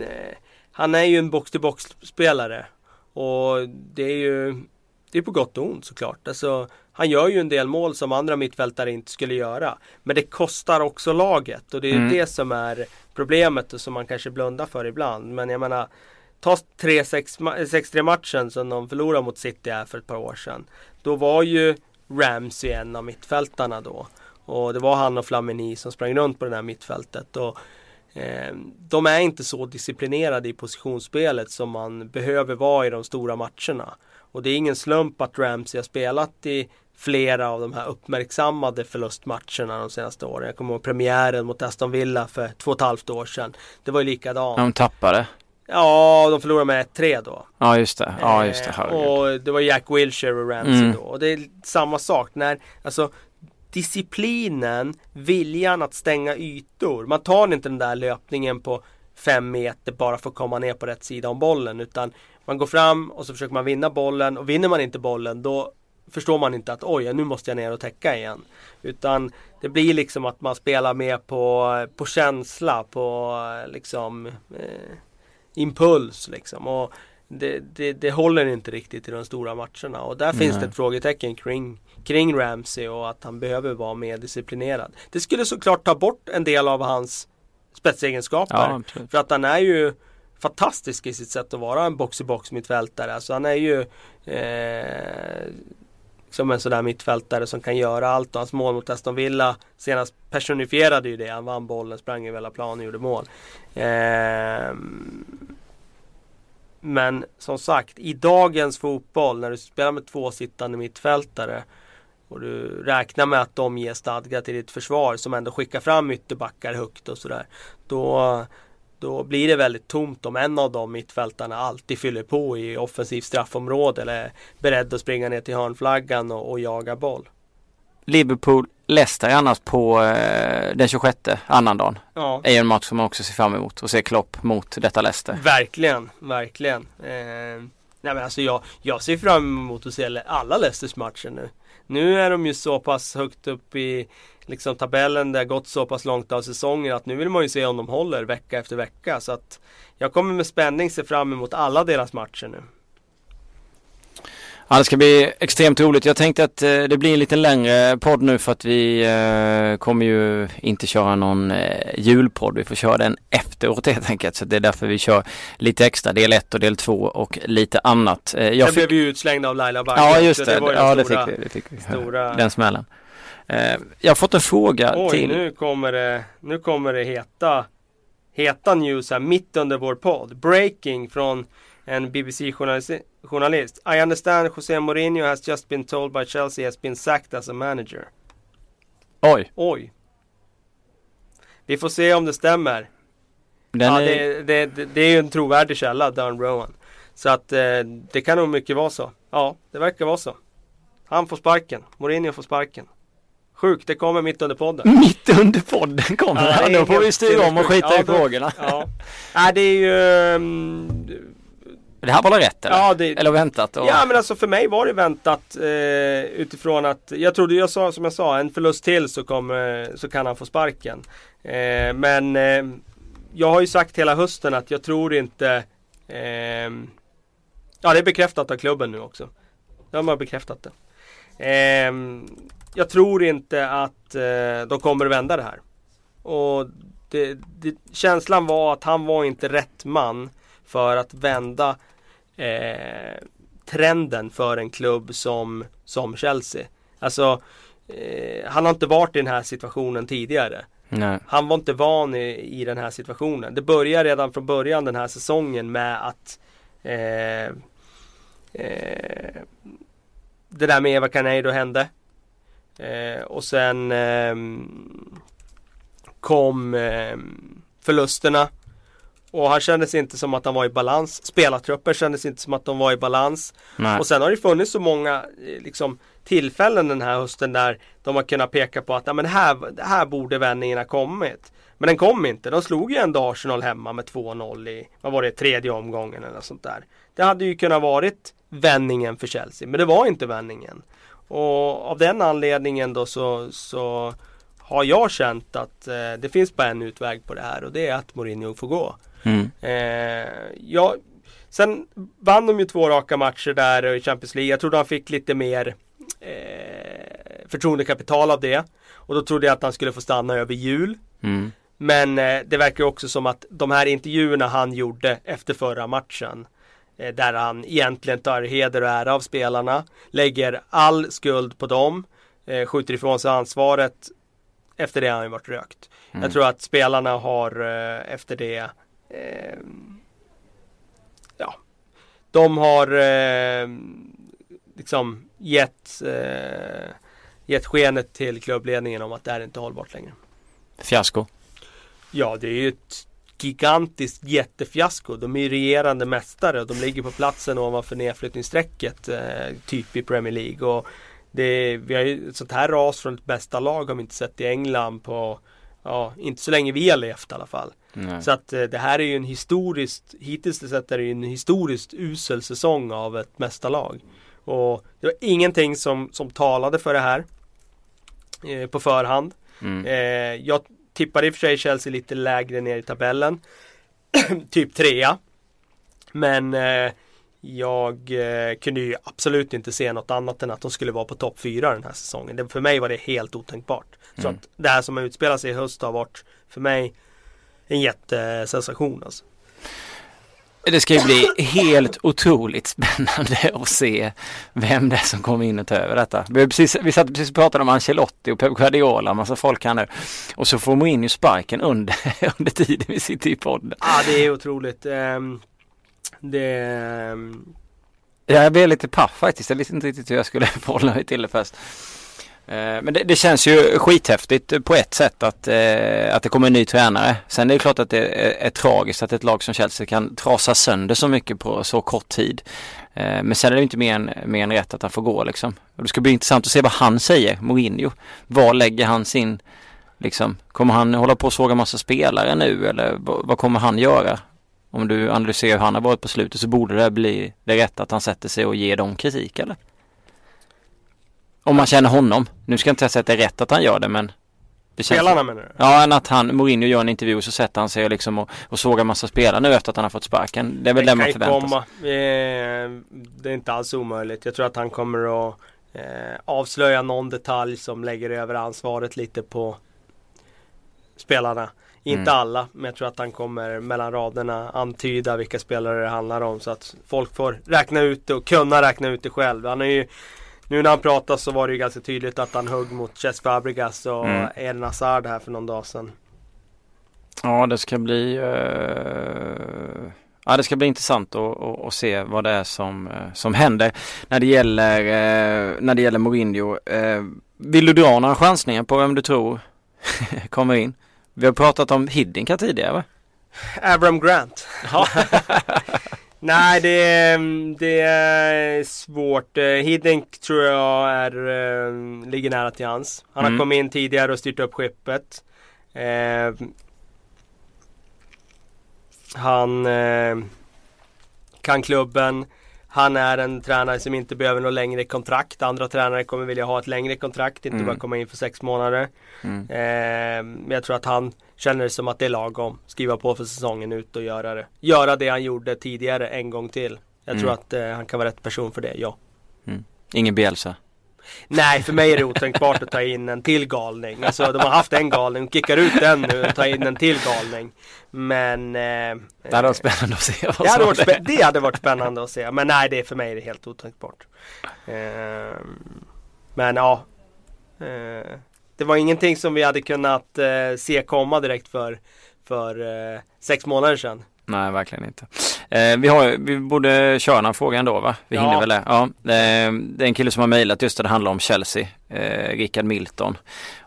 eh, han är ju en box-to-box spelare. Och det är ju det är på gott och ont såklart. Alltså, han gör ju en del mål som andra mittfältare inte skulle göra. Men det kostar också laget och det är mm. det som är problemet och som man kanske blundar för ibland. Men jag menar Ta 6-3 matchen som de förlorade mot City här för ett par år sedan. Då var ju Ramsey en av mittfältarna då. Och det var han och Flamini som sprang runt på det här mittfältet. Och de är inte så disciplinerade i positionsspelet som man behöver vara i de stora matcherna. Och det är ingen slump att Ramsey har spelat i flera av de här uppmärksammade förlustmatcherna de senaste åren. Jag kommer ihåg premiären mot Aston Villa för två och ett halvt år sedan. Det var ju likadant. De tappade? Ja, de förlorade med 1-3 då. Ja, just det. Ja, just det. Eh, och det var Jack Wilshere och Ramsey mm. då. Och det är samma sak. När, alltså, disciplinen, viljan att stänga ytor. Man tar inte den där löpningen på fem meter bara för att komma ner på rätt sida om bollen utan man går fram och så försöker man vinna bollen och vinner man inte bollen då förstår man inte att oj, nu måste jag ner och täcka igen. Utan det blir liksom att man spelar mer på, på känsla, på liksom eh, impuls liksom. Och det, det, det, håller inte riktigt i de stora matcherna och där Nej. finns det ett frågetecken kring kring Ramsey och att han behöver vara mer disciplinerad. Det skulle såklart ta bort en del av hans spetsegenskaper. Ja, för att han är ju fantastisk i sitt sätt att vara en box-i-box mittfältare. Alltså han är ju eh, som en sådär mittfältare som kan göra allt och hans mål mot Aston Villa senast personifierade ju det. Han vann bollen, sprang över hela planen och gjorde mål. Eh, men som sagt, i dagens fotboll när du spelar med två sittande mittfältare och du räknar med att de ger stadga till ditt försvar som ändå skickar fram ytterbackar högt och sådär. Då, då blir det väldigt tomt om en av de mittfältarna alltid fyller på i offensivt straffområde eller är beredd att springa ner till hörnflaggan och, och jaga boll. Liverpool Leicester annars på eh, den 26 annandagen. Ja. Är en match som man också ser fram emot och se Klopp mot detta Leicester. Verkligen, verkligen. Eh, nej men alltså jag, jag ser fram emot att se alla Leicesters matcher nu. Nu är de ju så pass högt upp i liksom, tabellen, det har gått så pass långt av säsongen att nu vill man ju se om de håller vecka efter vecka. Så att jag kommer med spänning se fram emot alla deras matcher nu. Ja, det ska bli extremt roligt. Jag tänkte att eh, det blir en lite längre podd nu för att vi eh, kommer ju inte köra någon eh, julpodd. Vi får köra den efteråt helt enkelt. Så det är därför vi kör lite extra, del 1 och del 2 och lite annat. Eh, jag Sen fick... blev vi utslängda av Laila Bagge. Ja, just det. det ja, det fick vi. Det fick vi. Stora... Den smällen. Eh, jag har fått en fråga Oj, till... nu kommer det, nu kommer det heta, heta news här mitt under vår podd. Breaking från en BBC-journalist. I understand José Mourinho has just been told by Chelsea has been sacked as a manager. Oj. Oj. Vi får se om det stämmer. ja, är... det, det, det, det, är ju en trovärdig källa, Dan Rowan. Så att eh, det kan nog mycket vara så. Ja, det verkar vara så. Han får sparken. Mourinho får sparken. Sjukt, det kommer mitt under podden. Mitt under podden kommer ja, det? Då får vi styra om och skita ja, i frågorna. Ja. Nej, det är ju... Um, det här var väl rätt eller? Ja, det, eller väntat? Och... Ja men alltså för mig var det väntat eh, utifrån att jag trodde jag sa som jag sa en förlust till så, kommer, så kan han få sparken. Eh, men eh, jag har ju sagt hela hösten att jag tror inte eh, Ja det är bekräftat av klubben nu också. De har bekräftat det. Ehm, jag tror inte att eh, de kommer vända det här. Och det, det, känslan var att han var inte rätt man för att vända eh, trenden för en klubb som, som Chelsea. Alltså eh, han har inte varit i den här situationen tidigare. Nej. Han var inte van i, i den här situationen. Det börjar redan från början den här säsongen med att eh, eh, det där med Eva Canedo hände. Eh, och sen eh, kom eh, förlusterna. Och han kändes inte som att han var i balans. Spelartrupper kändes inte som att de var i balans. Nej. Och sen har det funnits så många eh, liksom, tillfällen den här hösten där de har kunnat peka på att men här, här borde vändningen ha kommit. Men den kom inte. De slog ju ändå Arsenal hemma med 2-0 i, vad var det, tredje omgången eller något sånt där. Det hade ju kunnat varit vändningen för Chelsea, men det var inte vändningen. Och av den anledningen då så, så har jag känt att eh, det finns bara en utväg på det här och det är att Mourinho får gå. Mm. Eh, ja, sen vann de ju två raka matcher där i Champions League. Jag trodde han fick lite mer eh, förtroendekapital av det. Och då trodde jag att han skulle få stanna över jul. Mm. Men eh, det verkar också som att de här intervjuerna han gjorde efter förra matchen eh, där han egentligen tar heder och ära av spelarna, lägger all skuld på dem, eh, skjuter ifrån sig ansvaret. Efter det har han ju varit rökt. Mm. Jag tror att spelarna har eh, efter det eh, Ja De har eh, liksom gett eh, Gett skenet till klubbledningen om att det här är inte hållbart längre. Fiasko. Ja, det är ju ett gigantiskt jättefiasko. De är regerande mästare och de ligger på platsen ovanför nedflyttningsstrecket eh, typ i Premier League. Och det, vi har ju ett sånt här ras från ett bästa lag har vi inte sett i England på Ja, inte så länge vi har levt i alla fall. Nej. Så att eh, det här är ju en historiskt, hittills sett är det ju en historiskt usel säsong av ett mästarlag. Och det var ingenting som, som talade för det här eh, på förhand. Mm. Eh, jag tippade i och för sig Chelsea lite lägre ner i tabellen. typ trea. Men eh, jag eh, kunde ju absolut inte se något annat än att de skulle vara på topp fyra den här säsongen. Det, för mig var det helt otänkbart. Så Mm. att det här som har utspelat sig i höst har varit för mig en jättesensation alltså. Det ska ju bli helt otroligt spännande att se vem det är som kommer in och tar över detta. Vi, precis, vi satt precis och pratade om Ancelotti och Pep Guardiola, massa folk här nu. Och så får Mourinho sparken under, under tiden vi sitter i podden. Ja det är otroligt. Ehm, det, ehm, Jag blev lite paff faktiskt. Jag visste inte riktigt hur jag skulle förhålla mig till det först. Eh, men det, det känns ju skithäftigt på ett sätt att, eh, att det kommer en ny tränare. Sen är det klart att det är, är tragiskt att ett lag som Chelsea kan trasa sönder så mycket på så kort tid. Eh, Men sen är det inte mer än, mer än rätt att han får gå liksom. Och det ska bli intressant att se vad han säger, Mourinho. Var lägger han sin, liksom, kommer han hålla på och såga massa spelare nu eller vad, vad kommer han göra? Om du analyserar hur han har varit på slutet så borde det bli det rätt att han sätter sig och ger dem kritik eller? Om man känner honom. Nu ska jag inte säga att det är rätt att han gör det men det känns spelarna menar du? Ja, än att han, Mourinho gör en intervju och så sätter han sig liksom och, och sågar massa spelare nu efter att han har fått sparken. Det är väl det, man förväntar sig. komma. Det är inte alls omöjligt. Jag tror att han kommer att eh, avslöja någon detalj som lägger över ansvaret lite på spelarna. Inte Mm. alla, men jag tror att han kommer mellan raderna antyda vilka spelare det handlar om så att folk får räkna ut det och kunna räkna ut det själv. Han är ju nu när han pratar så var det ju ganska tydligt att han högg mot Cesc Fabregas och Mm. Eden Hazard här för någon dag sedan. Ja, det ska bli eh, Ja, det ska bli intressant att, att, att se vad det är som, eh, som händer när det gäller, eh, när det gäller Mourinho. Eh, Vill du dra några chansningar på vem du tror kommer in? Vi har pratat om Hiddink tidigare va? Abram Grant. Ja. Nej, det är, det är svårt. Hiddink tror jag är, eh, ligger nära till hans. Han har Mm. kommit in tidigare och styrt upp skeppet. Eh, han eh, kan klubben. Han är en tränare som inte behöver något längre kontrakt. Andra tränare kommer vilja ha ett längre kontrakt, inte Mm. bara komma in för sex månader. Mm. Eh, jag tror att han känner det som att det är lagom. Skriva på för säsongen ut och göra det. Göra det han gjorde tidigare en gång till. Jag Mm. tror att eh, han kan vara rätt person för det, ja. Ingen Bielsa. Nej, för mig är det otänkbart att ta in en till galning. Alltså de har haft en galning, kickar ut den nu och tar in en till galning. Men... Eh, Det hade varit spännande att se vad det hade, varit spä- det hade varit spännande att se. Men nej, det är för mig är det helt otänkbart. Eh, men ja. Eh, det var ingenting som vi hade kunnat eh, se komma direkt för, för eh, sex månader sedan. Nej, verkligen inte. Eh, vi, har, vi borde köra den här frågan då va? Vi Ja. hinner väl det. Ja, eh, det är en kille som har mejlat just det, det handlar om Chelsea. Eh, Rickard Milton.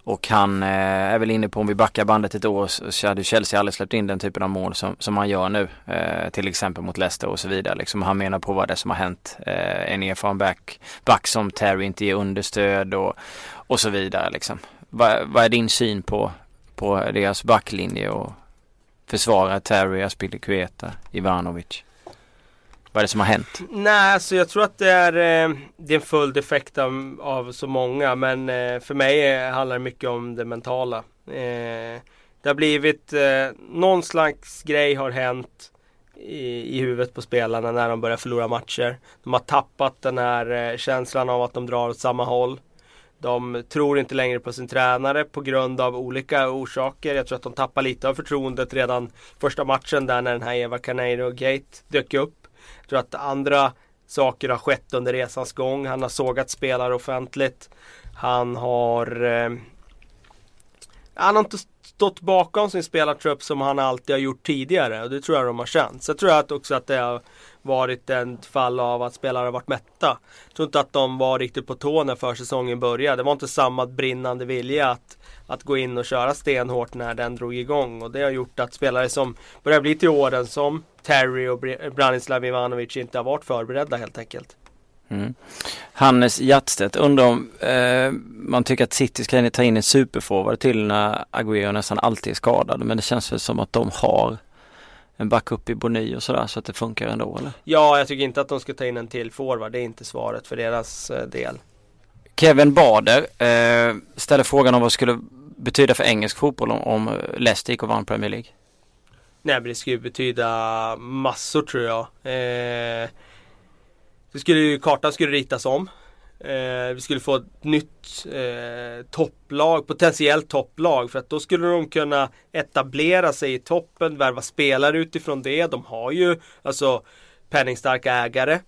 Och han eh, är väl inne på om vi backar bandet ett år så hade Chelsea aldrig släppt in den typen av mål som, som man gör nu. Eh, till exempel mot Leicester och så vidare. Liksom, han menar på vad det är som har hänt. Eh, en erfaren back, back som Terry inte ger understöd och, och så vidare. Liksom. Vad vad är din syn på, på deras backlinje och försvara Terry, Aspilicueta, Ivanovic? Vad är det som har hänt? Nej, alltså jag tror att det är, eh, det är en full effekt av, av så många. Men eh, för mig eh, handlar det mycket om det mentala. Det har blivit, någon slags grej har hänt i, i huvudet på spelarna när de börjar förlora matcher. De har tappat den här känslan av att de drar åt samma håll. De tror inte längre på sin tränare på grund av olika orsaker. Jag tror att de tappar lite av förtroendet redan första matchen där när den här Eva Caneiro Gate dök upp. Jag tror att andra saker har skett under resans gång. Han har sågat spelare offentligt. Han har eh, Han har inte stått bakom sin spelartrupp som han alltid har gjort tidigare och det tror jag de har känt. Så tror jag att också att det har varit ett fall av att spelare har varit mätta. Jag tror inte att de var riktigt på tå när försäsongen började. Det var inte samma brinnande vilja att, att gå in och köra stenhårt när den drog igång. Och det har gjort att spelare som börjar bli till åren som Terry och Branislav Ivanovic inte har varit förberedda helt enkelt. Mm. Hannes Hjertstedt undrar om eh, man tycker att City ska ta in en superforward till när Agüero nästan alltid är skadad. Men det känns väl som att de har en backup i Bony och sådär så att det funkar ändå eller? Ja, jag tycker inte att de ska ta in en till forward. Det är inte svaret för deras eh, del. Kevin Bader eh, ställer frågan om vad det skulle betyda för engelsk fotboll om, om Leicester gick och vann Premier League. Nej men det skulle ju betyda massor tror jag. Eh, det skulle ju, kartan skulle ritas om. Eh, vi skulle få ett nytt eh, topplag, potentiellt topplag. För att då skulle de kunna etablera sig i toppen, värva spelare utifrån det. De har ju alltså penningstarka ägare.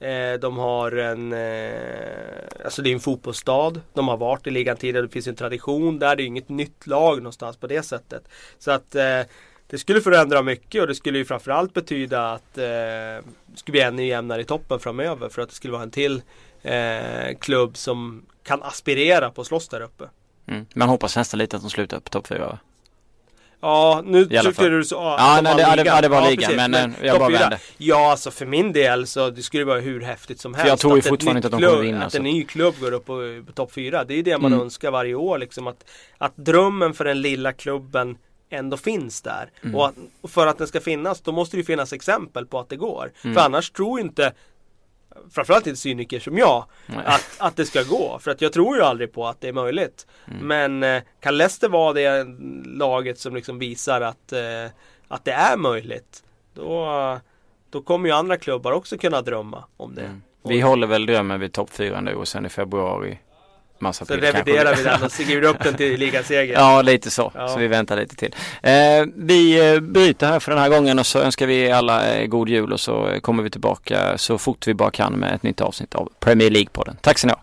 Eh, de har en, eh, alltså det är en fotbollsstad. De har varit i ligan tidigare, det finns en tradition där. Det är inget nytt lag någonstans på det sättet. Så att eh, det skulle förändra mycket och det skulle ju framförallt betyda att eh, det skulle bli ännu jämnare i toppen framöver för att det skulle vara en till eh, klubb som kan aspirera på att slåss där uppe. Mm. Man hoppas nästan lite att de slutar på topp fyra va? Ja, nu fall. du så. Ja, de nej, det- ja, det- ja, det var ligan, men, eh, jag bara vände. Ja, alltså för min del så det skulle vara hur häftigt som helst. jag tror ju fortfarande inte att de kommer vinna, Att så en ny klubb går upp på, på topp fyra. Det är ju det man Mm. önskar varje år liksom. Att, att drömmen för den lilla klubben ändå finns där. Mm. Och, att, och för att den ska finnas, då måste det ju finnas exempel på att det går. Mm. För annars tror inte Framförallt inte cyniker som jag Nej. att, att det ska gå. För att jag tror ju aldrig på att det är möjligt. Mm. Men eh, kan Leicester vara det laget som liksom visar att, eh, att det är möjligt. Då, då kommer ju andra klubbar också kunna drömma om det. Mm. Vi håller väl drömmen vid topp fyra nu och sen i februari massa Så kanske. reviderar vi den och skriver upp den till ligaseger. Ja, lite så. Ja. Så vi väntar lite till. Eh, vi eh, bryter här för den här gången och så önskar vi alla eh, god jul och så eh, kommer vi tillbaka så fort vi bara kan med ett nytt avsnitt av Premier League-podden. Tack så ni ha.